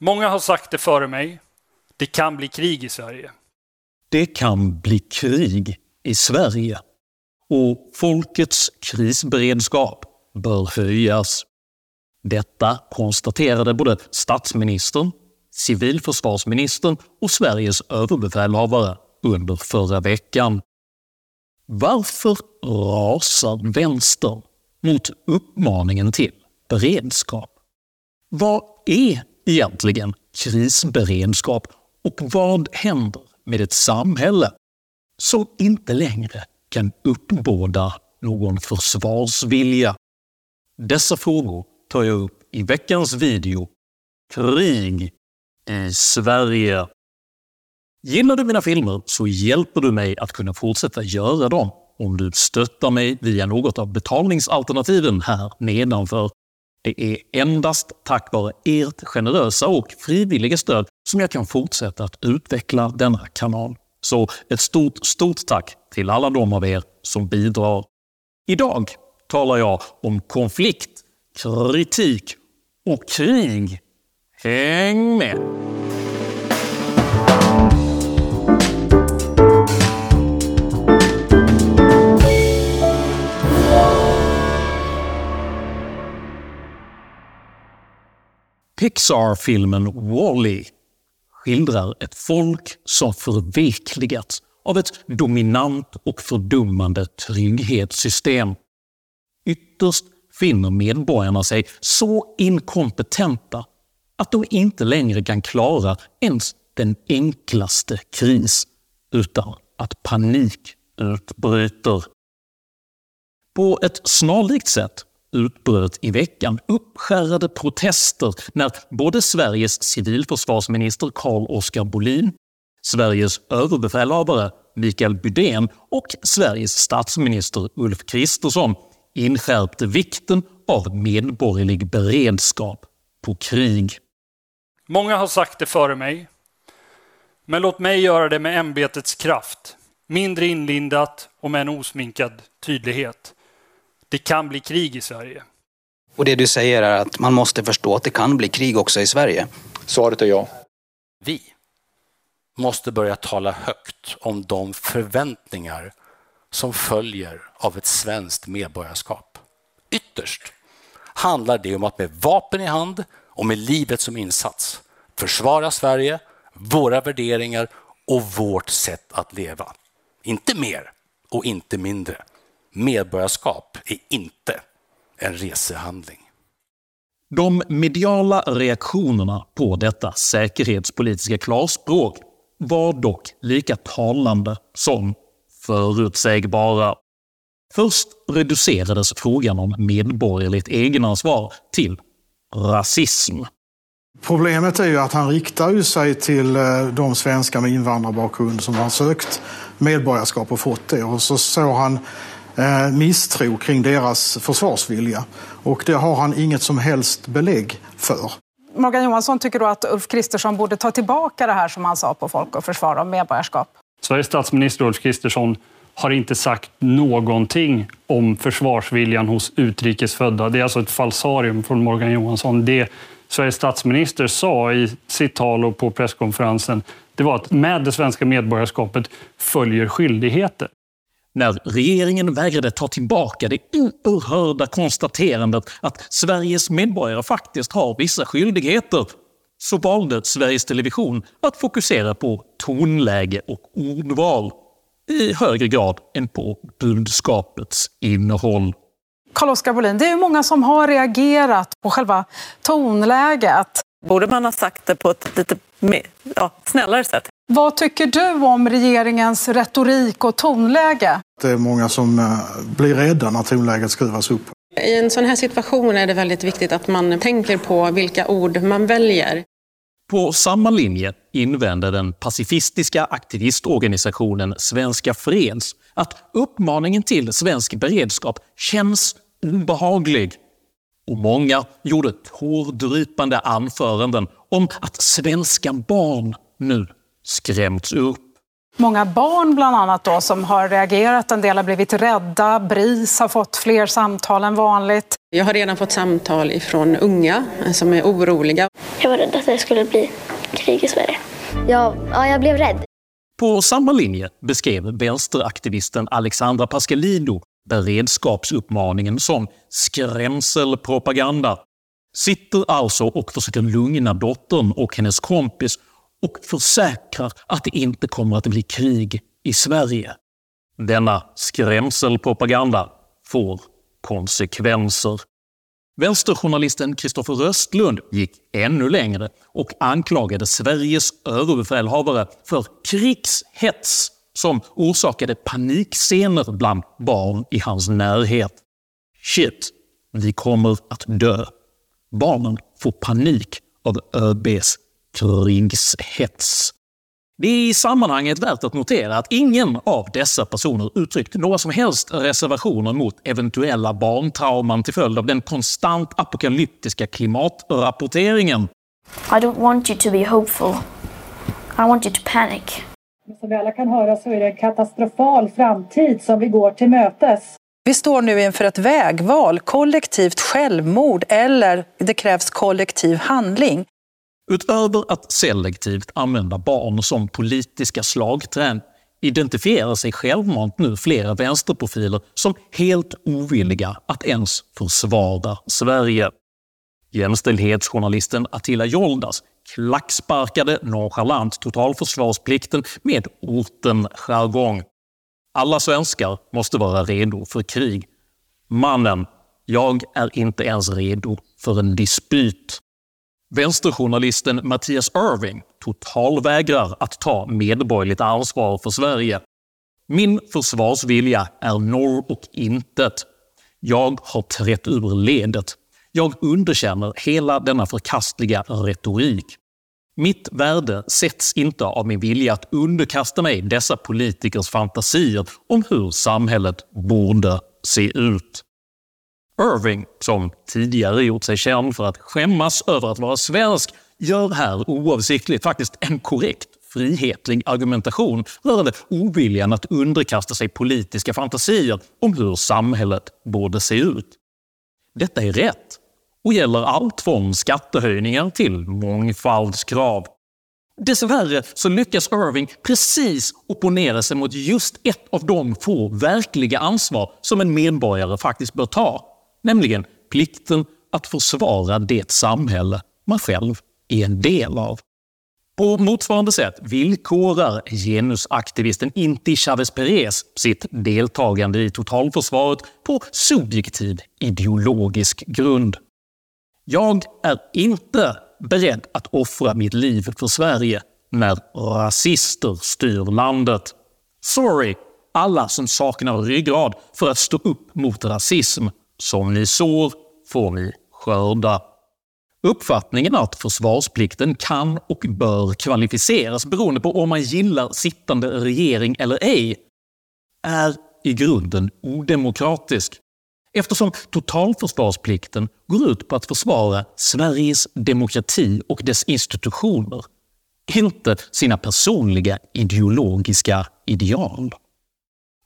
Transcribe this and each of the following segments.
Många har sagt det före mig. Det kan bli krig i Sverige. Det kan bli krig i Sverige. Och folkets krisberedskap bör höjas. Detta konstaterade både statsministern, civilförsvarsministern och Sveriges överbefälhavare under förra veckan. Varför rasar vänstern mot uppmaningen till beredskap? Vad är egentligen krisberedskap och vad händer med ett samhälle som inte längre kan uppbåda någon försvarsvilja? Dessa frågor tar jag upp i veckans video Krig i Sverige. Gillar du mina filmer så hjälper du mig att kunna fortsätta göra dem om du stöttar mig via något av betalningsalternativen här nedanför. Det är endast tack vare ert generösa och frivilliga stöd som jag kan fortsätta att utveckla denna kanal. Så ett stort, stort tack till alla de av er som bidrar. Idag talar jag om konflikt, kritik och krig. Häng med! Pixar-filmen Wall-E skildrar ett folk som förvekligats av ett dominant och fördummande trygghetssystem. Ytterst finner medborgarna sig så inkompetenta att de inte längre kan klara ens den enklaste kris utan att panik utbryter. På ett snarlikt sätt utbröt i veckan uppskärrade protester när både Sveriges civilförsvarsminister Carl-Oskar Bolin, Sveriges överbefälhavare Mikael Bydén och Sveriges statsminister Ulf Kristersson inskärpte vikten av medborgerlig beredskap på krig. Många har sagt det före mig. Men låt mig göra det med ämbetets kraft. Mindre inlindat och med en osminkad tydlighet. Det kan bli krig i Sverige. Och det du säger är att man måste förstå att det kan bli krig också i Sverige? Svaret är ja. Vi måste börja tala högt om de förväntningar som följer av ett svenskt medborgarskap. Ytterst handlar det om att med vapen i hand och med livet som insats försvara Sverige, våra värderingar och vårt sätt att leva. Inte mer och inte mindre. Medborgarskap är inte en resehandling. De mediala reaktionerna på detta säkerhetspolitiska klarspråk var dock lika talande som förutsägbara. Först reducerades frågan om medborgerligt egenansvar till rasism. Problemet är ju att han riktar ju sig till eh, de svenskar med invandrarbakgrund som har sökt medborgarskap och fått det. Och så såg han misstro kring deras försvarsvilja. Och det har han inget som helst belägg för. Morgan Johansson tycker då att Ulf Kristersson borde ta tillbaka det här som han sa på Folk och Försvar om medborgarskap. Sveriges statsminister Ulf Kristersson har inte sagt någonting om försvarsviljan hos utrikesfödda. Det är alltså ett falsarium från Morgan Johansson. Det Sveriges statsminister sa i sitt tal och på presskonferensen det var att med det svenska medborgarskapet följer skyldigheter. När regeringen vägrade ta tillbaka det oerhörda konstaterandet att Sveriges medborgare faktiskt har vissa skyldigheter så valde Sveriges Television att fokusera på tonläge och ordval i högre grad än på budskapets innehåll. Carl-Oskar Bolin, det är många som har reagerat på själva tonläget. Borde man ha sagt det på ett lite mer, ja, snällare sätt? Vad tycker du om regeringens retorik och tonläge? Det är många som eh, blir rädda när tonläget skruvas upp. I en sån här situation är det väldigt viktigt att man tänker på vilka ord man väljer. På samma linje invände den pacifistiska aktivistorganisationen Svenska Freds att uppmaningen till svensk beredskap känns obehaglig. Och många gjorde tårdrypande anföranden om att svenska barn nu skrämts upp. Många barn bland annat då, som har reagerat, en del har blivit rädda. BRIS har fått fler samtal än vanligt. Jag har redan fått samtal ifrån unga som är oroliga. Jag var rädd att det skulle bli krig i Sverige. Ja, ja jag blev rädd. På samma linje beskrev vänsteraktivisten Alexandra Pascalidou beredskapsuppmaningen som skrämselpropaganda. Sitter alltså och försöker lugna dottern och hennes kompis och försäkrar att det inte kommer att bli krig i Sverige. Denna skrämselpropaganda får konsekvenser. Vänsterjournalisten Kristoffer Röstlund gick ännu längre och anklagade Sveriges överbefälhavare för krigshets som orsakade panikscener bland barn i hans närhet. Shit, vi kommer att dö. Barnen får panik av ÖBs krigshets. Det är i sammanhanget värt att notera att ingen av dessa personer uttryckt några som helst reservationer mot eventuella barntrauman till följd av den konstant apokalyptiska klimatrapporteringen. I don't want you to be hopeful. I want you to panic. Som vi alla kan höra så är det en katastrofal framtid som vi går till mötes. Vi står nu inför ett vägval, kollektivt självmord eller det krävs kollektiv handling. Utöver att selektivt använda barn som politiska slagträn identifierar sig självmant nu flera vänsterprofiler som helt ovilliga att ens försvara Sverige. Jämställdhetsjournalisten Attila Joldas klacksparkade nonchalant totalförsvarsplikten med orten-jargong. Alla svenskar måste vara redo för krig. Mannen, jag är inte ens redo för en dispyt. Vänsterjournalisten Mattias Irving totalvägrar att ta medborgerligt ansvar för Sverige. Min försvarsvilja är noll och intet. Jag har trätt ur ledet. Jag underkänner hela denna förkastliga retorik. Mitt värde sätts inte av min vilja att underkasta mig dessa politikers fantasier om hur samhället borde se ut. Irving, som tidigare gjort sig känd för att skämmas över att vara svensk, gör här oavsiktligt faktiskt en korrekt frihetlig argumentation rörande oviljan att underkasta sig politiska fantasier om hur samhället borde se ut. Detta är rätt och gäller allt från skattehöjningar till mångfaldskrav. Dessvärre så lyckas Irving precis opponera sig mot just ett av de få verkliga ansvar som en medborgare faktiskt bör ta, nämligen plikten att försvara det samhälle man själv är en del av. På motsvarande sätt villkorar genusaktivisten Inti Chavez Perez sitt deltagande i totalförsvaret på subjektiv ideologisk grund. Jag är inte beredd att offra mitt liv för Sverige när rasister styr landet. Sorry, alla som saknar ryggrad för att stå upp mot rasism. Som ni sår får ni skörda. Uppfattningen att försvarsplikten kan och bör kvalificeras beroende på om man gillar sittande regering eller ej är i grunden odemokratisk eftersom totalförsvarsplikten går ut på att försvara Sveriges demokrati och dess institutioner, inte sina personliga ideologiska ideal.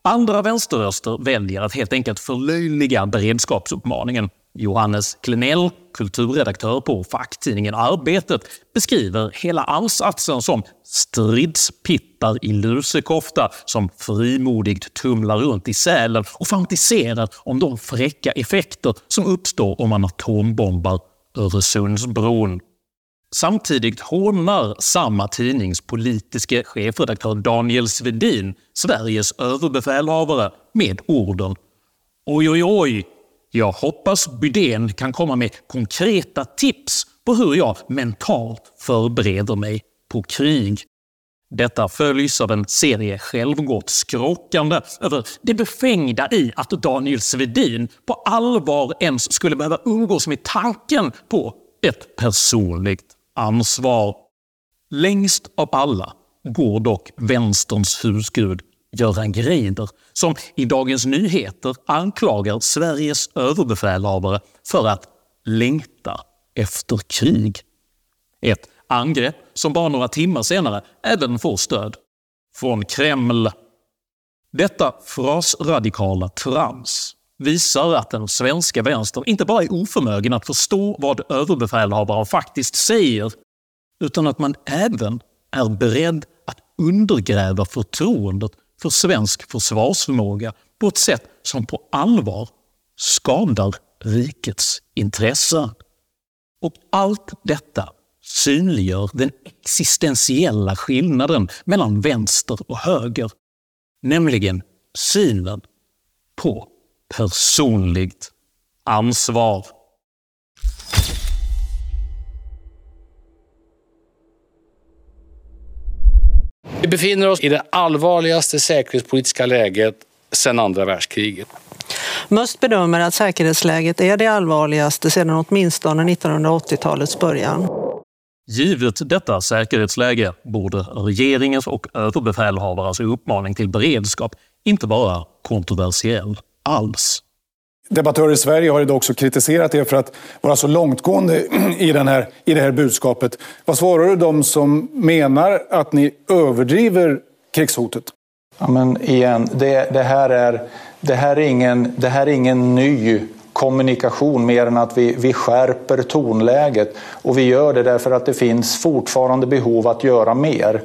Andra vänsterröster väljer att helt enkelt förlöjliga beredskapsuppmaningen. Johannes Klenell, kulturredaktör på facktidningen Arbetet, beskriver hela ansatsen som stridspittar i lusekofta som frimodigt tumlar runt i Sälen och fantiserar om de fräcka effekter som uppstår om man atombombar Öresundsbron. Samtidigt hånar samma tidnings politiske chefredaktör Daniel Svedin Sveriges överbefälhavare med orden “Oj, oj, oj, jag hoppas Bydén kan komma med konkreta tips på hur jag mentalt förbereder mig på krig. Detta följs av en serie självgott skrockande över det befängda i att Daniel Svedin på allvar ens skulle behöva umgås med tanken på ett personligt ansvar. Längst av alla går dock vänsterns husgud Göran Greider som i Dagens Nyheter anklagar Sveriges överbefälhavare för att längta efter krig. Ett angrepp som bara några timmar senare även får stöd från Kreml. Detta frasradikala trams visar att den svenska vänstern inte bara är oförmögen att förstå vad överbefälhavaren faktiskt säger, utan att man även är beredd att undergräva förtroendet för svensk försvarsförmåga på ett sätt som på allvar skadar rikets intressen. Och allt detta synliggör den existentiella skillnaden mellan vänster och höger, nämligen synen på personligt ansvar. Vi befinner oss i det allvarligaste säkerhetspolitiska läget sedan andra världskriget. Must bedömer att säkerhetsläget är det allvarligaste sedan åtminstone 1980-talets början. Givet detta säkerhetsläge borde regeringens och överbefälhavarens uppmaning till beredskap inte vara kontroversiell alls. Debattörer i Sverige har idag också kritiserat er för att vara så långtgående i, den här, i det här budskapet. Vad svarar du dem som menar att ni överdriver krigshotet? Ja, men igen, det, det, här är, det, här är ingen, det här är ingen ny kommunikation mer än att vi, vi skärper tonläget. Och vi gör det därför att det finns fortfarande behov att göra mer.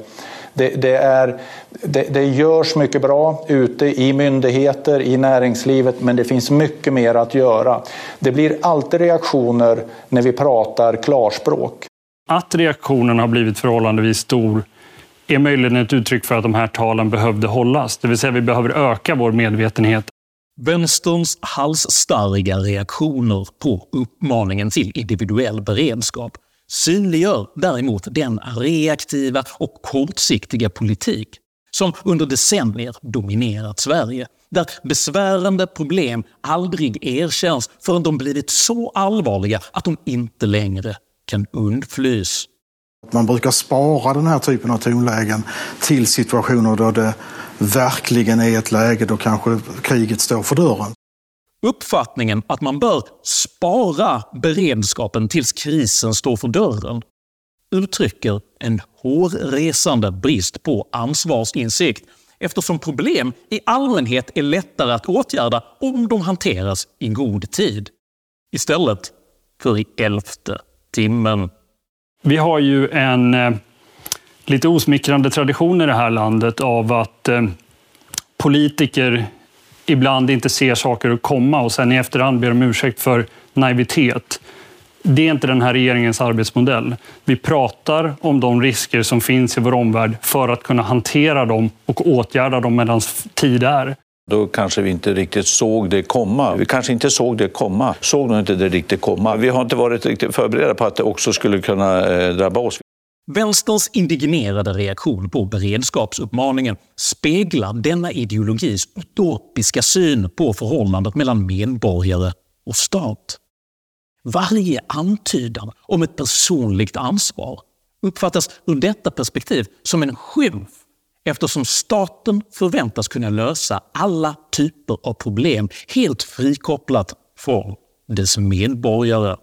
Det, det, är, det, det görs mycket bra ute i myndigheter, i näringslivet, men det finns mycket mer att göra. Det blir alltid reaktioner när vi pratar klarspråk. Att reaktionen har blivit förhållandevis stor är möjligen ett uttryck för att de här talen behövde hållas. Det vill säga vi behöver öka vår medvetenhet. Vänsterns halsstarriga reaktioner på uppmaningen till individuell beredskap synliggör däremot den reaktiva och kortsiktiga politik som under decennier dominerat Sverige, där besvärande problem aldrig erkänns förrän de blivit så allvarliga att de inte längre kan undflys. Man brukar spara den här typen av tonlägen till situationer då det verkligen är ett läge då kanske kriget står för dörren. Uppfattningen att man bör spara beredskapen tills krisen står för dörren uttrycker en hårresande brist på ansvarsinsikt eftersom problem i allmänhet är lättare att åtgärda om de hanteras i god tid. Istället för i elfte timmen. Vi har ju en eh, lite osmickrande tradition i det här landet av att eh, politiker ibland inte ser saker komma och sen i efterhand ber om ursäkt för naivitet. Det är inte den här regeringens arbetsmodell. Vi pratar om de risker som finns i vår omvärld för att kunna hantera dem och åtgärda dem medan tid är. Då kanske vi inte riktigt såg det komma. Vi kanske inte såg det komma. Såg nog inte det riktigt komma. Vi har inte varit riktigt förberedda på att det också skulle kunna eh, drabba oss. Vänsterns indignerade reaktion på beredskapsuppmaningen speglar denna ideologis utopiska syn på förhållandet mellan medborgare och stat. Varje antydan om ett personligt ansvar uppfattas ur detta perspektiv som en skymf eftersom staten förväntas kunna lösa alla typer av problem helt frikopplat från dess medborgare.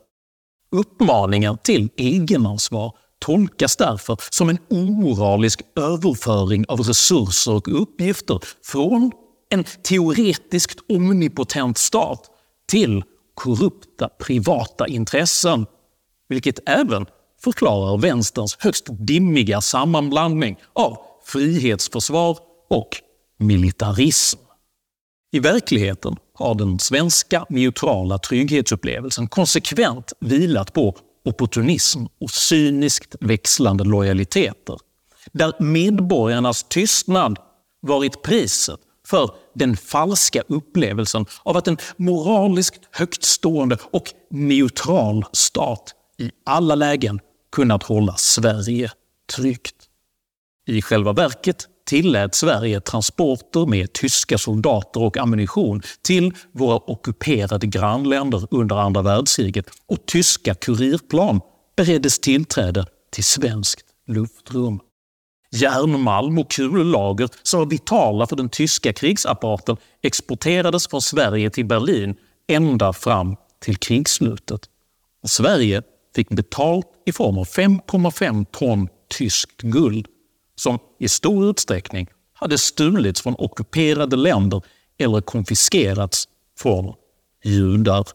Uppmaningen till egenansvar tolkas därför som en omoralisk överföring av resurser och uppgifter från en teoretiskt omnipotent stat till korrupta privata intressen, vilket även förklarar vänsterns högst dimmiga sammanblandning av frihetsförsvar och militarism. I verkligheten har den svenska neutrala trygghetsupplevelsen konsekvent vilat på opportunism och cyniskt växlande lojaliteter, där medborgarnas tystnad varit priset för den falska upplevelsen av att en moraliskt högtstående och neutral stat i alla lägen kunnat hålla Sverige tryggt. I själva verket tillät Sverige transporter med tyska soldater och ammunition till våra ockuperade grannländer under andra världskriget och tyska kurirplan bereddes tillträde till svenskt luftrum. Järnmalm och kullager som var vitala för den tyska krigsapparaten exporterades från Sverige till Berlin ända fram till krigsslutet. Och Sverige fick betalt i form av 5,5 ton tyskt guld som i stor utsträckning hade stulits från ockuperade länder eller konfiskerats från judar.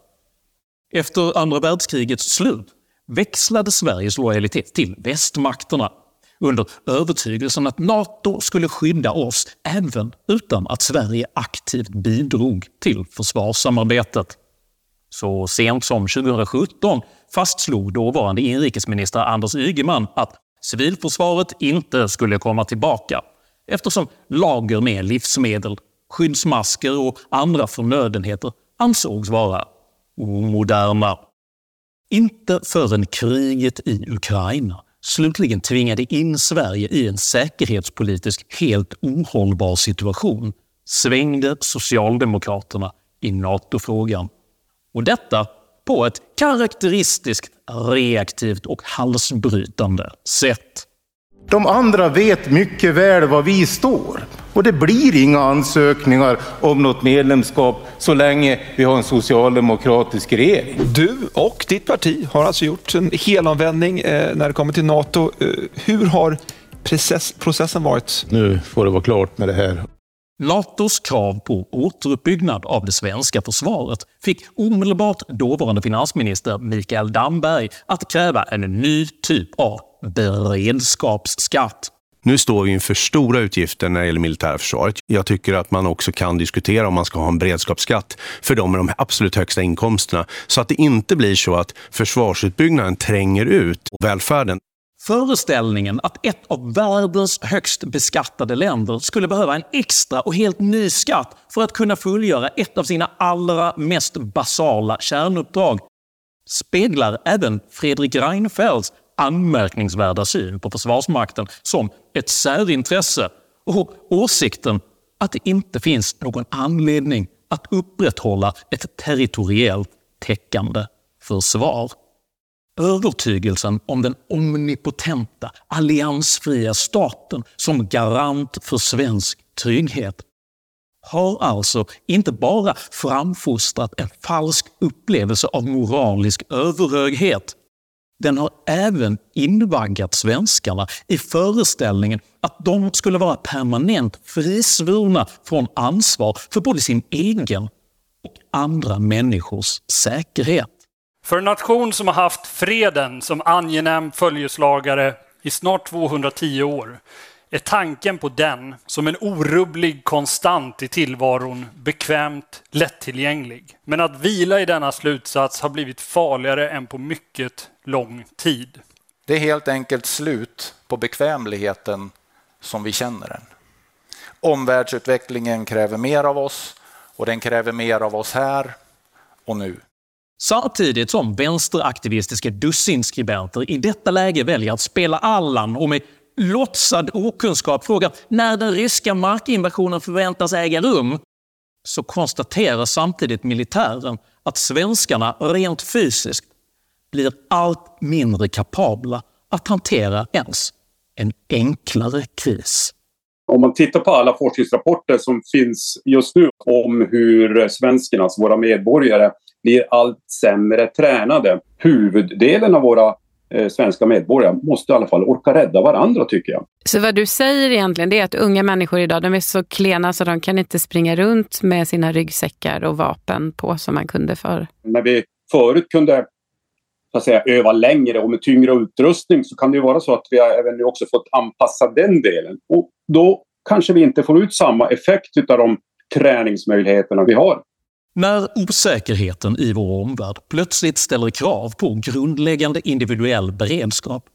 Efter andra världskrigets slut växlade Sveriges lojalitet till västmakterna under övertygelsen att NATO skulle skydda oss även utan att Sverige aktivt bidrog till försvarssamarbetet. Så sent som 2017 fastslog dåvarande inrikesminister Anders Ygeman att civilförsvaret inte skulle komma tillbaka eftersom lager med livsmedel, skyddsmasker och andra förnödenheter ansågs vara omoderna. Inte förrän kriget i Ukraina slutligen tvingade in Sverige i en säkerhetspolitisk helt ohållbar situation svängde Socialdemokraterna i NATO-frågan. Och detta på ett karaktäristiskt reaktivt och halsbrytande sätt. De andra vet mycket väl var vi står. Och det blir inga ansökningar om något medlemskap så länge vi har en socialdemokratisk regering. Du och ditt parti har alltså gjort en helomvändning eh, när det kommer till NATO. Eh, hur har process, processen varit? Nu får det vara klart med det här. Natos krav på återuppbyggnad av det svenska försvaret fick omedelbart dåvarande finansminister Mikael Damberg att kräva en ny typ av beredskapsskatt. Nu står vi inför stora utgifter när det gäller militära försvaret. Jag tycker att man också kan diskutera om man ska ha en beredskapsskatt för de med de absolut högsta inkomsterna. Så att det inte blir så att försvarsutbyggnaden tränger ut välfärden. Föreställningen att ett av världens högst beskattade länder skulle behöva en extra och helt ny skatt för att kunna fullgöra ett av sina allra mest basala kärnuppdrag speglar även Fredrik Reinfeldts anmärkningsvärda syn på Försvarsmakten som ett särintresse och åsikten att det inte finns någon anledning att upprätthålla ett territoriellt täckande försvar. Övertygelsen om den omnipotenta, alliansfria staten som garant för svensk trygghet har alltså inte bara framfostrat en falsk upplevelse av moralisk överhöghet den har även invaggat svenskarna i föreställningen att de skulle vara permanent frisvurna från ansvar för både sin egen och andra människors säkerhet. För en nation som har haft freden som angenäm följeslagare i snart 210 år är tanken på den som en orubblig konstant i tillvaron bekvämt lättillgänglig. Men att vila i denna slutsats har blivit farligare än på mycket lång tid. Det är helt enkelt slut på bekvämligheten som vi känner den. Omvärldsutvecklingen kräver mer av oss och den kräver mer av oss här och nu. Samtidigt som vänsteraktivistiska dussinskribenter i detta läge väljer att spela Allan och med låtsad okunskap frågar när den ryska markinvasionen förväntas äga rum, så konstaterar samtidigt militären att svenskarna rent fysiskt blir allt mindre kapabla att hantera ens en enklare kris. Om man tittar på alla forskningsrapporter som finns just nu om hur svenskarna, alltså våra medborgare, blir allt sämre tränade. Huvuddelen av våra eh, svenska medborgare måste i alla fall orka rädda varandra tycker jag. Så vad du säger egentligen det är att unga människor idag de är så klena så de kan inte springa runt med sina ryggsäckar och vapen på som man kunde förr? När vi förut kunde så att säga, öva längre och med tyngre utrustning så kan det ju vara så att vi även nu också fått anpassa den delen. Och då kanske vi inte får ut samma effekt av de träningsmöjligheterna vi har. När osäkerheten i vår omvärld plötsligt ställer krav på grundläggande individuell beredskap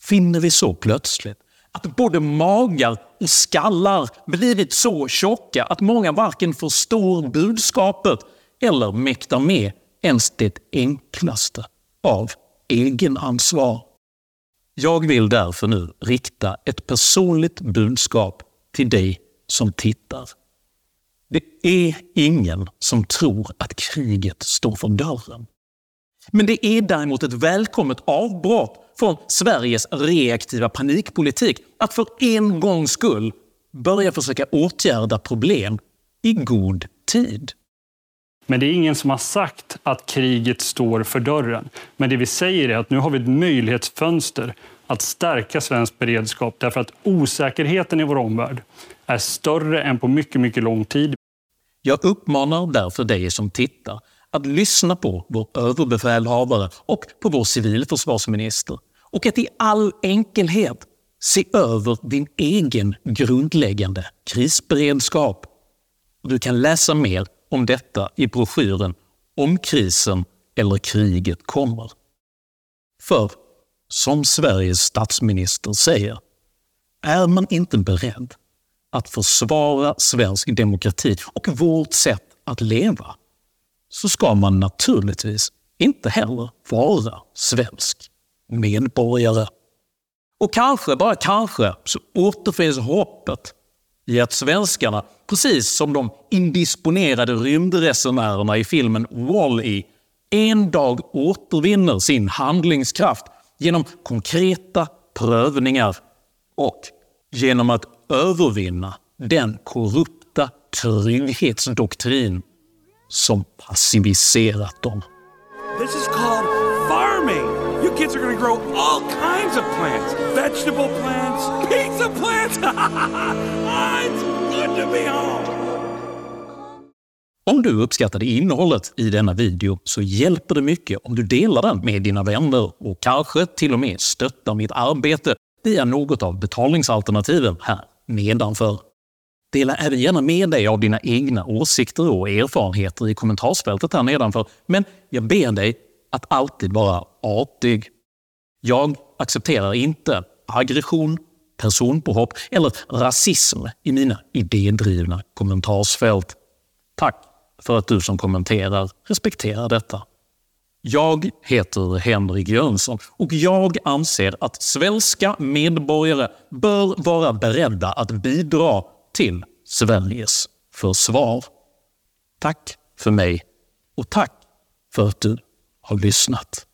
finner vi så plötsligt att både magar och skallar blivit så tjocka att många varken förstår budskapet eller mäktar med ens det enklaste av egenansvar. Jag vill därför nu rikta ett personligt budskap till dig som tittar. Det är ingen som tror att kriget står för dörren. Men det är däremot ett välkommet avbrott från Sveriges reaktiva panikpolitik att för en gångs skull börja försöka åtgärda problem i god tid. Men det är ingen som har sagt att kriget står för dörren. Men det vi säger är att nu har vi ett möjlighetsfönster att stärka svensk beredskap därför att osäkerheten i vår omvärld är större än på mycket, mycket lång tid. Jag uppmanar därför dig som tittar att lyssna på vår överbefälhavare och på vår civilförsvarsminister och att i all enkelhet se över din egen grundläggande krisberedskap. Du kan läsa mer om detta i broschyren Om krisen eller kriget kommer. För, som Sveriges statsminister säger, är man inte beredd att försvara svensk demokrati och vårt sätt att leva, så ska man naturligtvis inte heller vara svensk medborgare. Och kanske, bara kanske, så återfinns hoppet i att svenskarna, precis som de indisponerade rymdresenärerna i filmen Wall-E, en dag återvinner sin handlingskraft genom konkreta prövningar och genom att övervinna den korrupta trygghetsdoktrin som passiviserat dem. This is called farming. You kids are gonna grow all kinds of plants. Vegetable plants, pizza plants. It's good to be home. Om du uppskattade innehållet i denna video så hjälper det mycket om du delar den med dina vänner och kanske till och med stöttar mitt arbete via något av betalningsalternativen här nedanför. Dela även gärna med dig av dina egna åsikter och erfarenheter i kommentarsfältet här nedanför, men jag ber dig att alltid vara artig. Jag accepterar inte aggression, personpåhopp eller rasism i mina idédrivna kommentarsfält. Tack för att du som kommenterar respekterar detta. Jag heter Henrik Jönsson och jag anser att svenska medborgare bör vara beredda att bidra till Sveriges försvar. Tack för mig och tack för att du har lyssnat.